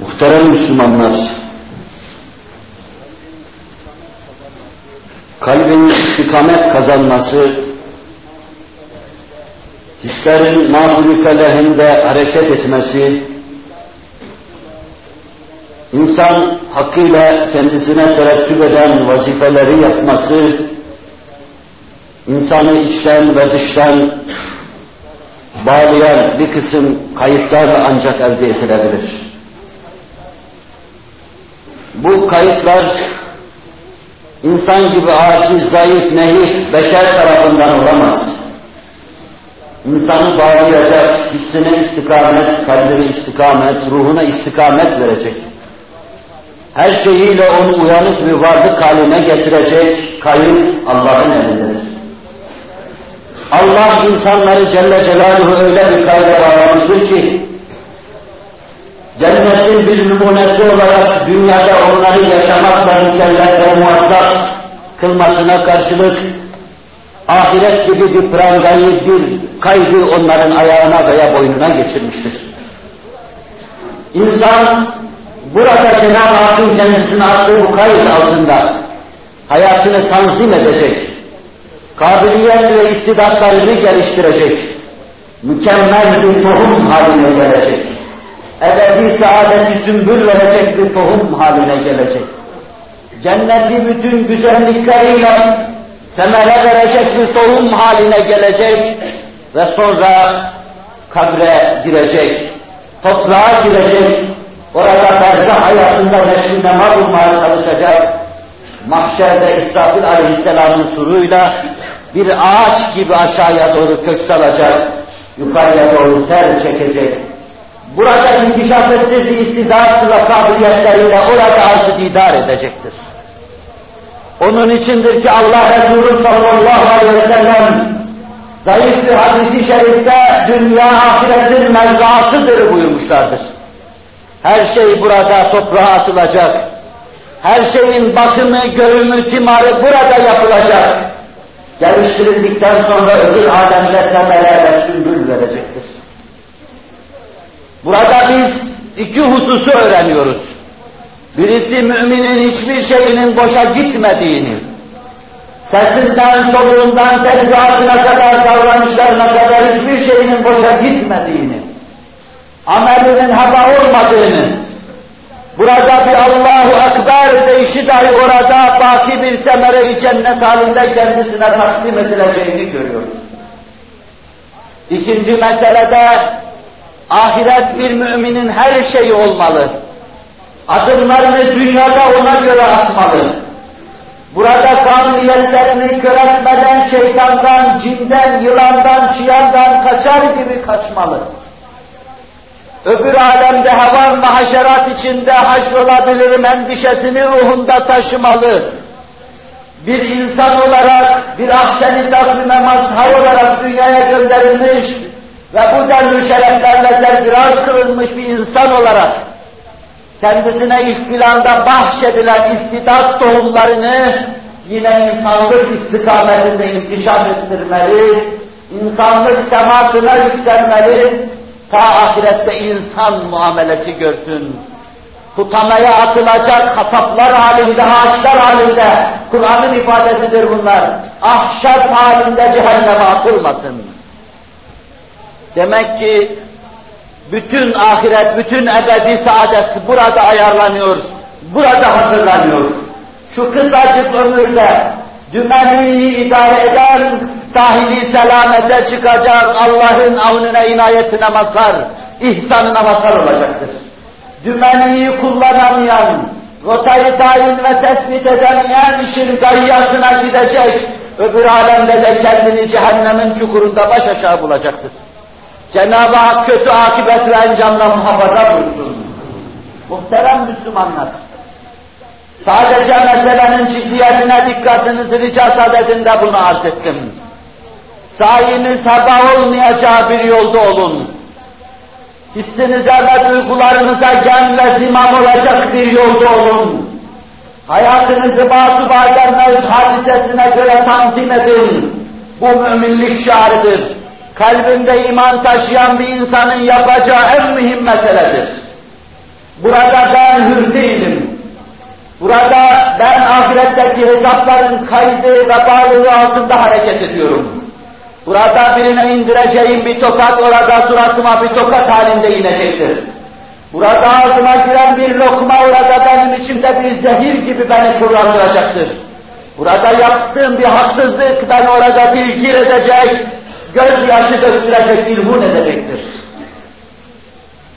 Muhterem Müslümanlar, kalbin istikamet kazanması, hislerin mahluka lehinde hareket etmesi, insan hakkıyla kendisine terettüp eden vazifeleri yapması, insanı içten ve dıştan bağlayan bir kısım kayıtlarla ancak elde edilebilir. Bu kayıtlar insan gibi aciz, zayıf, nehif, beşer tarafından olamaz. İnsanı bağlayacak, hissine istikamet, kalbine istikamet, ruhuna istikamet verecek. Her şeyiyle onu uyanık bir varlık haline getirecek kayıt Allah'ın elindedir. Allah insanları Celle Celaluhu öyle bir kayda bağlamıştır ki, cennetin bir numunesi olarak dünyada onları yaşamakla mükellef ve muvazzaf kılmasına karşılık, ahiret gibi bir prangayı, bir kaydı onların ayağına veya boynuna geçirmiştir. İnsan, burada Cenab-ı Hakk'ın kendisine attığı bu kayıt altında hayatını tanzim edecek, kabiliyet ve istidatlarını geliştirecek, mükemmel bir tohum haline gelecek, ebedi saadeti sümbül verecek bir tohum haline gelecek. Cenneti bütün güzellikleriyle semere verecek bir tohum haline gelecek ve sonra kabre girecek, toprağa girecek, orada berzah hayatında neşrine bulmaya çalışacak, mahşerde İsrafil aleyhisselamın suruyla bir ağaç gibi aşağıya doğru kök salacak, yukarıya doğru ter çekecek. Burada inkişaf ettirdiği istidat ve kabiliyetleriyle orada arzı didar edecektir. Onun içindir ki Allah Resulü sallallahu aleyhi ve sellem zayıf bir hadisi şerifte dünya ahiretin mezrasıdır buyurmuşlardır. Her şey burada toprağa atılacak. Her şeyin bakımı, görümü, timarı burada yapılacak geliştirildikten sonra öbür alemde semere ve sümbül verecektir. Burada biz iki hususu öğreniyoruz. Birisi müminin hiçbir şeyinin boşa gitmediğini, sesinden, soluğundan, tezgahına kadar, davranışlarına kadar hiçbir şeyinin boşa gitmediğini, amelinin hata olmadığını, Burada bir Allahu Ekber deyişi dahi orada baki bir semere-i cennet halinde kendisine takdim edileceğini görüyoruz. İkinci meselede ahiret bir müminin her şeyi olmalı. Adımlarını dünyada ona göre atmalı. Burada kanuniyetlerini göretmeden şeytandan, cinden, yılandan, çıyandan kaçar gibi kaçmalı öbür alemde havan ve haşerat içinde haşrolabilirim endişesini ruhunda taşımalı. Bir insan olarak, bir ahsen-i takvime mazhar olarak dünyaya gönderilmiş ve bu denli şereflerle zerfiraz kılınmış bir insan olarak kendisine ilk planda bahşedilen istidat tohumlarını yine insanlık istikametinde inkişaf ettirmeli, insanlık sematına yükselmeli, ta ahirette insan muamelesi görsün. Kutamaya atılacak hataplar halinde, ağaçlar halinde, Kur'an'ın ifadesidir bunlar. Ahşap halinde cehenneme atılmasın. Demek ki bütün ahiret, bütün ebedi saadet burada ayarlanıyor, burada hazırlanıyor. Şu kısacık ömürde dümeni idare eden sahili selamete çıkacak Allah'ın avnine inayetine mazhar, ihsanına mazhar olacaktır. Dümeniyi kullanamayan, rotayı tayin ve tespit edemeyen işin gayyasına gidecek, öbür alemde de kendini cehennemin çukurunda baş aşağı bulacaktır. Cenab-ı Hak kötü akibet ve encamla muhafaza buyursun. Muhterem Müslümanlar, sadece meselenin ciddiyetine dikkatinizi rica sadedinde bunu arz ettim. Sayiniz heba olmayacağı bir yolda olun. Hissinize ve duygularınıza gen ve zimam olacak bir yolda olun. Hayatınızı basu bazen mevt hadisesine göre tanzim edin. Bu müminlik şiarıdır kalbinde iman taşıyan bir insanın yapacağı en mühim meseledir. Burada ben hür değilim. Burada ben ahiretteki hesapların kaydı ve bağlılığı altında hareket ediyorum. Burada birine indireceğim bir tokat, orada suratıma bir tokat halinde inecektir. Burada ağzıma giren bir lokma, orada benim içimde bir zehir gibi beni kıvrandıracaktır. Burada yaptığım bir haksızlık ben orada dilgir edecek, gözyaşı döktürecek, ilhun edecektir.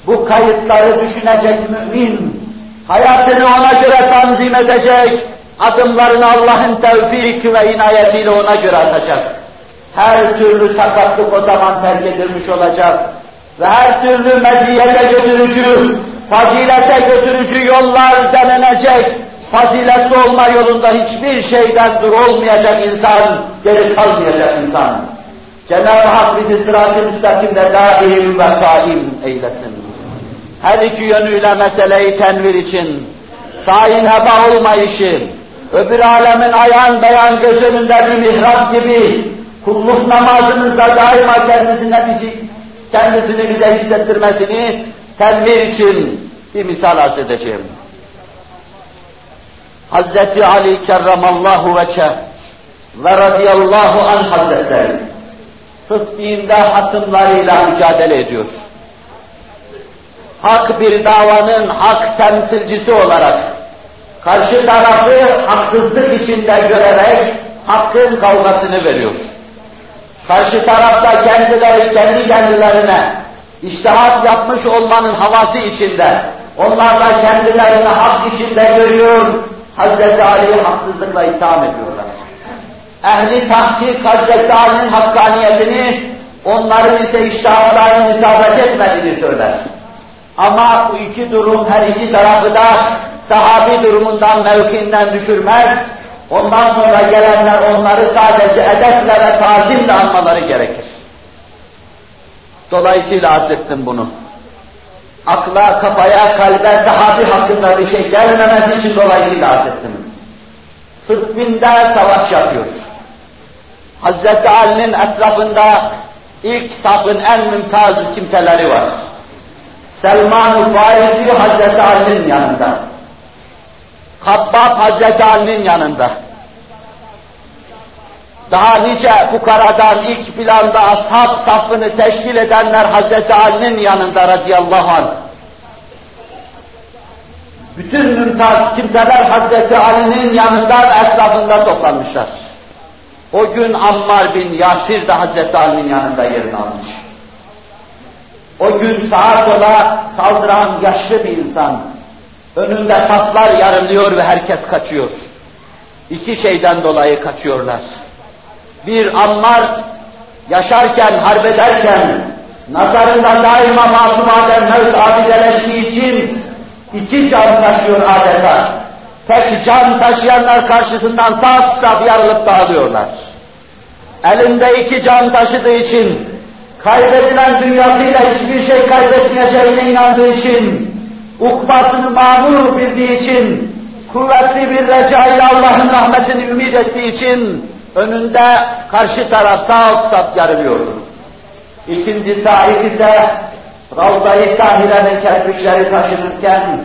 Bu kayıtları düşünecek mümin, hayatını ona göre tanzim edecek, adımlarını Allah'ın tevfik ve inayetiyle ona göre atacak. Her türlü sakatlık o zaman terk edilmiş olacak ve her türlü meziyete götürücü, fazilete götürücü yollar denenecek, faziletli olma yolunda hiçbir şeyden dur olmayacak insan, geri kalmayacak insan. Cenab-ı Hak bizi sırat-ı müstakimde daim ve kaim eylesin. Her iki yönüyle meseleyi tenvir için, sahin heba olmayışı, öbür alemin ayan beyan göz önünde bir mihrap gibi, kulluk namazımızda daima kendisine bizi, kendisini bize hissettirmesini tenvir için bir misal arz edeceğim. Hazreti Ali kerramallahu veçe ve radıyallahu an hazretleri fıkh dinde hasımlarıyla mücadele ediyor. Hak bir davanın hak temsilcisi olarak karşı tarafı haksızlık içinde görerek hakkın kavgasını veriyor. Karşı tarafta kendileri kendi kendilerine iştihat yapmış olmanın havası içinde, onlar da kendilerini hak içinde görüyor, Hazreti Ali'yi haksızlıkla itham ediyorlar. Ehli tahkik Hazreti Ali'nin hakkaniyetini, onların ise iştahatlarının isabet etmediğini söyler. Ama bu iki durum her iki tarafı da sahabi durumundan, mevkiinden düşürmez. Ondan sonra gelenler onları sadece edeple ve tazimle anmaları gerekir. Dolayısıyla arz ettim bunu. Akla, kafaya, kalbe, sahabi hakkında bir şey gelmemesi için dolayısıyla arz ettim. Sıffinde savaş yapıyor. Hazreti Ali'nin etrafında ilk safın en mümtaz kimseleri var. Selman-ı Farisi Hazreti Ali'nin yanında. Habbab Hazreti Ali'nin yanında. Daha nice fukaradan ilk planda ashab safını teşkil edenler Hazreti Ali'nin yanında radıyallahu anh. Bütün mümtaz kimseler Hazreti Ali'nin yanında ve etrafında toplanmışlar. O gün Ammar bin Yasir de Hazreti Ali'nin yanında yerini almış. O gün sağa sola saldıran yaşlı bir insan. Önünde saflar yarılıyor ve herkes kaçıyor. İki şeyden dolayı kaçıyorlar. Bir Ammar yaşarken, harbederken nazarında daima masum Adem mevt abideleştiği için iki can taşıyor adeta. Tek can taşıyanlar karşısından saf saf yarılıp dağılıyorlar. Elinde iki can taşıdığı için kaybedilen dünyasıyla hiçbir şey kaybetmeyeceğine inandığı için, ukbasını mamur bildiği için, kuvvetli bir recayla Allah'ın rahmetini ümit ettiği için, önünde karşı taraf saf saf yarılıyordu. İkinci sahip ise Ravza-i Tahire'nin kerpiçleri taşınırken,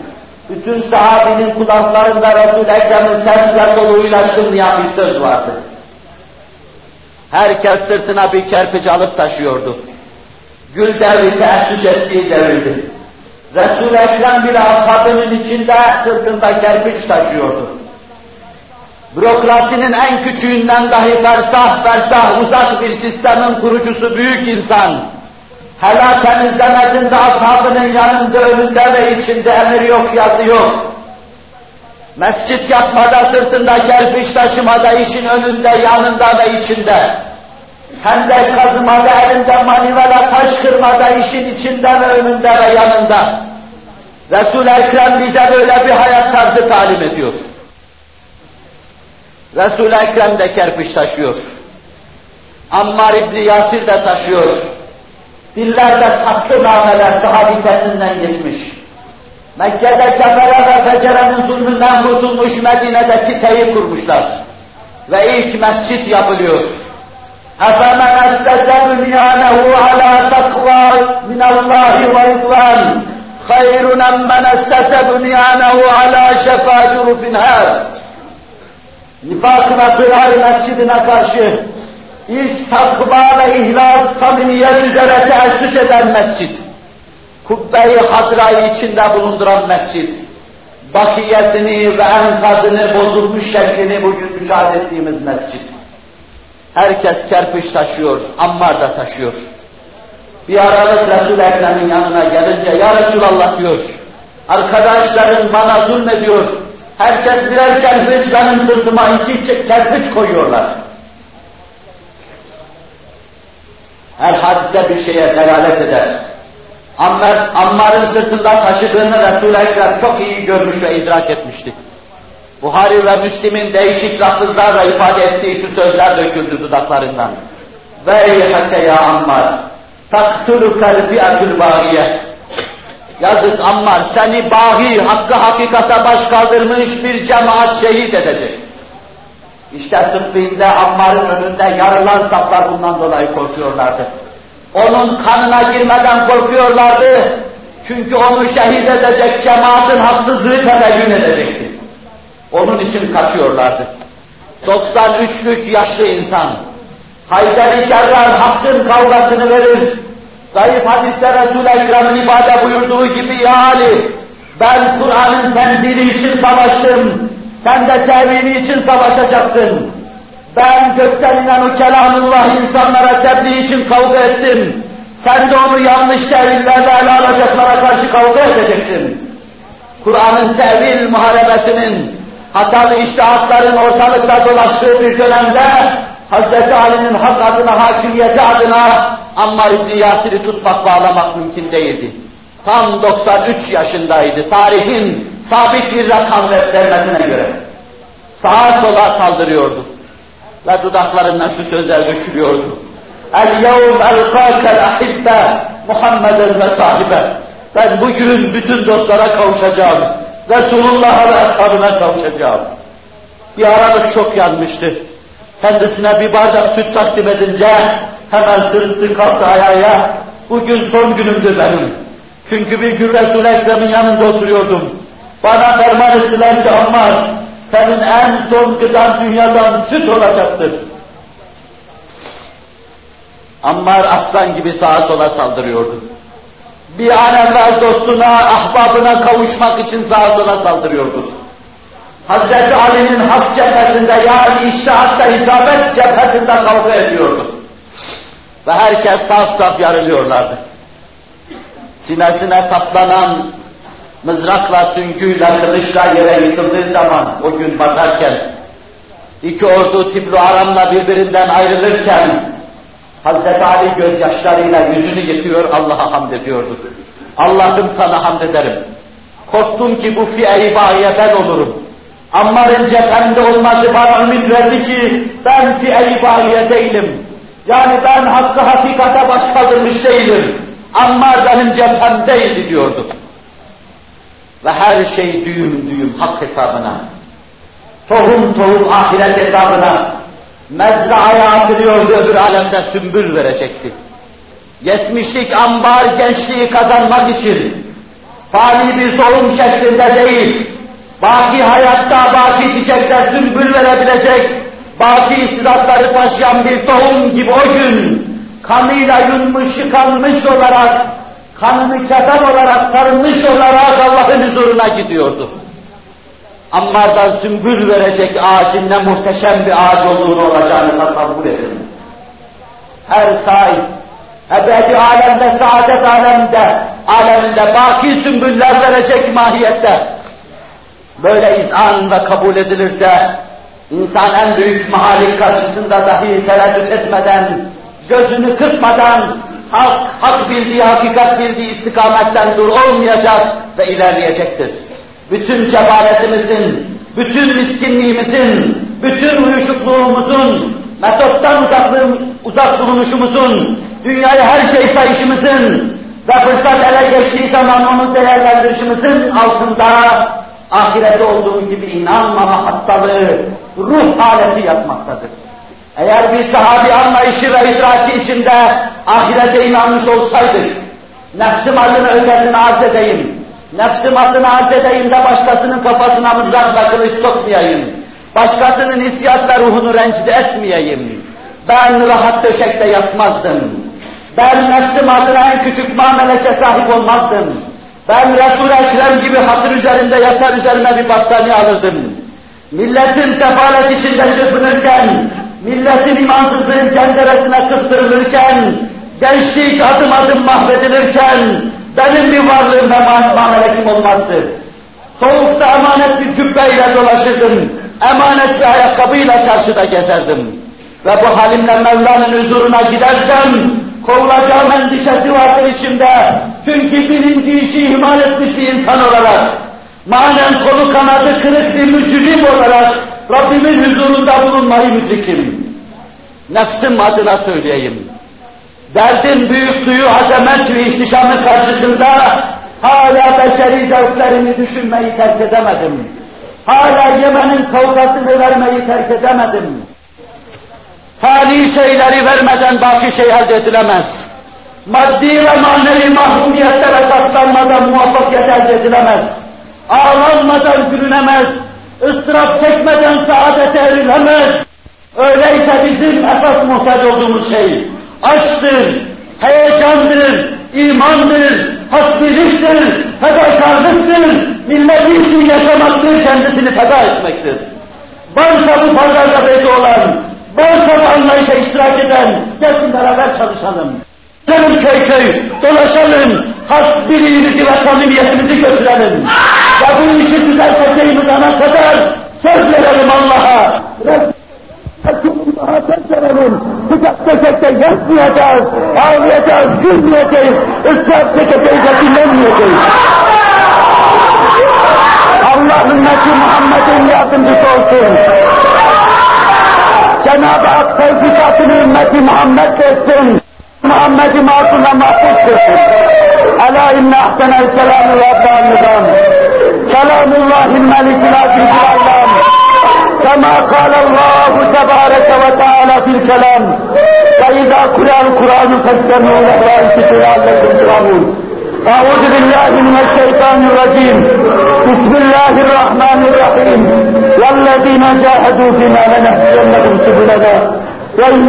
bütün sahabinin kulaklarında Resul-i Ekrem'in ses ve soluğuyla çınlayan bir söz vardı. Herkes sırtına bir kerpiç alıp taşıyordu. Gül devri teessüs ettiği devirdi. Resul-i Ekrem bile ashabının içinde sırtında kerpiç taşıyordu. Bürokrasinin en küçüğünden dahi fersah fersah uzak bir sistemin kurucusu büyük insan, helal temizlemesinde ashabının yanında, önünde ve içinde emir yok, yazı yok. Mescit yapmada, sırtında kerpiç taşımada, işin önünde, yanında ve içinde. Hendek kazımada, elinde manivela taş kırmada, işin içinde ve önünde ve yanında. Resul-i Ekrem bize böyle bir hayat tarzı talim ediyor. Resul-i Ekrem de kerpiç taşıyor. Ammar İbni Yasir de taşıyor. Dillerde tatlı nameler sahabi kendinden geçmiş. Mekke'de kefere ve fecerenin zulmünden kurtulmuş Medine'de siteyi kurmuşlar. Ve ilk mescit yapılıyor. اَفَمَنْ اَسَّسَ بُنْيَانَهُ عَلَى تَقْوَى مِنَ اللّٰهِ وَرِضْوَانٍ خَيْرٌ اَمَّنْ اَسَّسَ بُنْيَانَهُ عَلَى شَفَا جُرُفٍ هَارٍ nifak ve kırar mescidine karşı ilk takva ve ihlas, samimiyet üzere teessüs eden mescid, kubbe-i hadrayı içinde bulunduran mescid, bakiyetini ve enkazını bozulmuş şeklini bugün müşahede ettiğimiz mescid. Herkes kerpiç taşıyor, Ammar da taşıyor. Bir aralık Resul-i Ekrem'in yanına gelince, Ya Resulallah diyor, arkadaşların bana zulmediyor, herkes birer kerpiç benim sırtıma iki kerpiç koyuyorlar. Her hadise bir şeye delalet eder. Ammar, Ammar'ın sırtında taşıdığını Resul-i Ekrem çok iyi görmüş ve idrak etmişti. Buhari ve Müslim'in değişik lafızlarla ifade ettiği şu sözler döküldü dudaklarından. Veyhake ya Ammar, taktulukel fi'atül bağiye. Yazık Ammar, seni bahi, hakkı hakikate baş kaldırmış bir cemaat şehit edecek. İşte Sıffîn'de Ammar'ın önünde yarılan saflar bundan dolayı korkuyorlardı. Onun kanına girmeden korkuyorlardı. Çünkü onu şehit edecek cemaatin haksızlığı tebeyyün edecekti. Onun için kaçıyorlardı. 93'lük yaşlı insan, Haydar-ı Kerrar hakkın kavgasını verir. Zayıf hadiste Resul-i Ekrem'in ifade buyurduğu gibi ya Ali, ben Kur'an'ın tenzili için savaştım, sen de tevili için savaşacaksın. Ben gökten inen o kelamullah insanlara tebliğ için kavga ettim. Sen de onu yanlış tevillerle ele alacaklara karşı kavga edeceksin. Kur'an'ın tevil muharebesinin, hatalı iştihatların ortalıkta dolaştığı bir dönemde Hz. Ali'nin hak adına, hakimiyeti adına Ammar İbni Yasir'i tutmak, bağlamak mümkün değildi. Tam 93 yaşındaydı. Tarihin sabit bir rakam vermesine göre. Sağa sola saldırıyordu. Ve dudaklarından şu sözler dökülüyordu. El yevm elkâkel ahibbe Muhammeden ve sahibe. Ben bugün bütün dostlara kavuşacağım. Resulullah'a ve ashabına kavuşacağım. Bir aralık çok yanmıştı. Kendisine bir bardak süt takdim edince hemen sırıttı kalktı ayağa. Bugün son günümdü benim. Çünkü bir gün Resul-i Ekrem'in yanında oturuyordum. Bana ferman ettiler ki Ammar, senin en son gıdan dünyadan süt olacaktır. Ammar aslan gibi sağa sola saldırıyordu. Bir an evvel dostuna, ahbabına kavuşmak için sağa sola saldırıyordu. Hazreti Ali'nin hak cephesinde yani iştihatta isabet cephesinde kavga ediyordu. Ve herkes saf saf yarılıyorlardı. Sinesine saplanan mızrakla, süngüyle, kılıçla yere yıkıldığı zaman o gün batarken iki ordu Tiblu Aram'la birbirinden ayrılırken Hazreti Ali gözyaşlarıyla yüzünü yıkıyor, Allah'a hamd ediyordu. Allah'ım sana hamd ederim. Korktum ki bu fi'e-i ben olurum. Ammar'ın cephemde olması bana ümit verdi ki ben fi'e-i değilim. Yani ben hakkı hakikate baş kaldırmış değilim. Ammar benim cephemdeydi diyordu. Ve her şey düğüm düğüm hak hesabına. Tohum tohum ahiret hesabına. Mezraya atılıyordu öbür alemde sümbül verecekti. Yetmişlik ambar gençliği kazanmak için fani bir tohum şeklinde değil, baki hayatta baki çiçekler sümbül verebilecek, baki istidatları taşıyan bir tohum gibi o gün kanıyla yunmuş, yıkanmış olarak, kanını kefen olarak sarılmış olarak Allah'ın huzuruna gidiyordu. Ammardan sümbül verecek ağacın ne muhteşem bir ağaç olduğunu olacağını tasavvur edin. Her sahip, ebedi alemde, saadet alemde, aleminde baki sümbüller verecek mahiyette. Böyle izan ve kabul edilirse, insan en büyük mahalik karşısında dahi tereddüt etmeden, gözünü kırpmadan, hak, hak bildiği, hakikat bildiği istikametten dur olmayacak ve ilerleyecektir bütün cebaretimizin, bütün miskinliğimizin, bütün uyuşukluğumuzun, metottan uzak bulunuşumuzun, dünyaya her şey sayışımızın ve fırsat ele geçtiği zaman onu değerlendirişimizin altında ahirette olduğu gibi inanmama hastalığı, ruh haleti yatmaktadır. Eğer bir sahabi anlayışı ve idraki içinde ahirete inanmış olsaydık, nefsim adına ötesini arz edeyim, Nefsim adına arz edeyim de başkasının kafasına mızrak ve kılıç sokmayayım. Başkasının hissiyat ve ruhunu rencide etmeyeyim. Ben rahat döşekte yatmazdım. Ben nefsim adına en küçük mameleke sahip olmazdım. Ben Resul-i Ekrem gibi hasır üzerinde yatar üzerine bir battaniye alırdım. Milletim sefalet içinde çırpınırken, milletin imansızlığın cenderesine kıstırılırken, gençlik adım adım mahvedilirken, benim bir varlığım ve mamelekim olmazdı. Soğukta emanet bir cübbeyle dolaşırdım, emanet bir ayakkabıyla çarşıda gezerdim. Ve bu halimle Mevla'nın huzuruna gidersem, kovulacağım endişesi vardır içimde. Çünkü birinci işi ihmal etmiş bir insan olarak, manen kolu kanadı kırık bir mücrim olarak Rabbimin huzurunda bulunmayı müdrikim. Nefsim adına söyleyeyim. Derdim büyüklüğü, azamet ve ihtişamı karşısında hala beşeri zevklerimi düşünmeyi terk edemedim. Hala yemenin kavgasını vermeyi terk edemedim. Fani şeyleri vermeden baki şey elde edilemez. Maddi ve manevi mahrumiyetlere katlanmadan muvaffakiyet elde edilemez. Ağlanmadan gülünemez. Istırap çekmeden saadete erilemez. Öyleyse bizim esas muhtaç olduğumuz şey aşktır, heyecandır, imandır, hasbiliktir, fedakarlıktır, milleti için yaşamaktır, kendisini feda etmektir. Varsa bu pazarda belli olan, varsa bu anlayışa iştirak eden, gelsin beraber çalışalım. Gelin köy köy, dolaşalım, hasbiliğimizi ve samimiyetimizi götürelim. Ve bu işi düzelteceğimiz ana kadar söz verelim Allah'a. Resulullah'a söz verelim. Sıcak döşekte yatmayacağız, ağlayacağız, gülmeyeceğiz, ısrar çekeceğiz ve dinlenmeyeceğiz. Allah ümmeti Muhammed'in yardımcısı olsun. Cenab-ı Hak tevfikatını ümmeti Muhammed etsin. Muhammed'i masumla mahfuz kılsın. Ela inne ahsenel kelamı ve abdal nizam. Kelamullahil melikil azizil allam. كما قال الله تبارك وتعالى في الكلام فإذا قرأ القرآن فاستمعوا له وأنصتوا لعلكم ترحمون أعوذ بالله من الشيطان الرجيم بسم الله الرحمن الرحيم والذين جاهدوا فينا لنهدينهم سبلنا وإن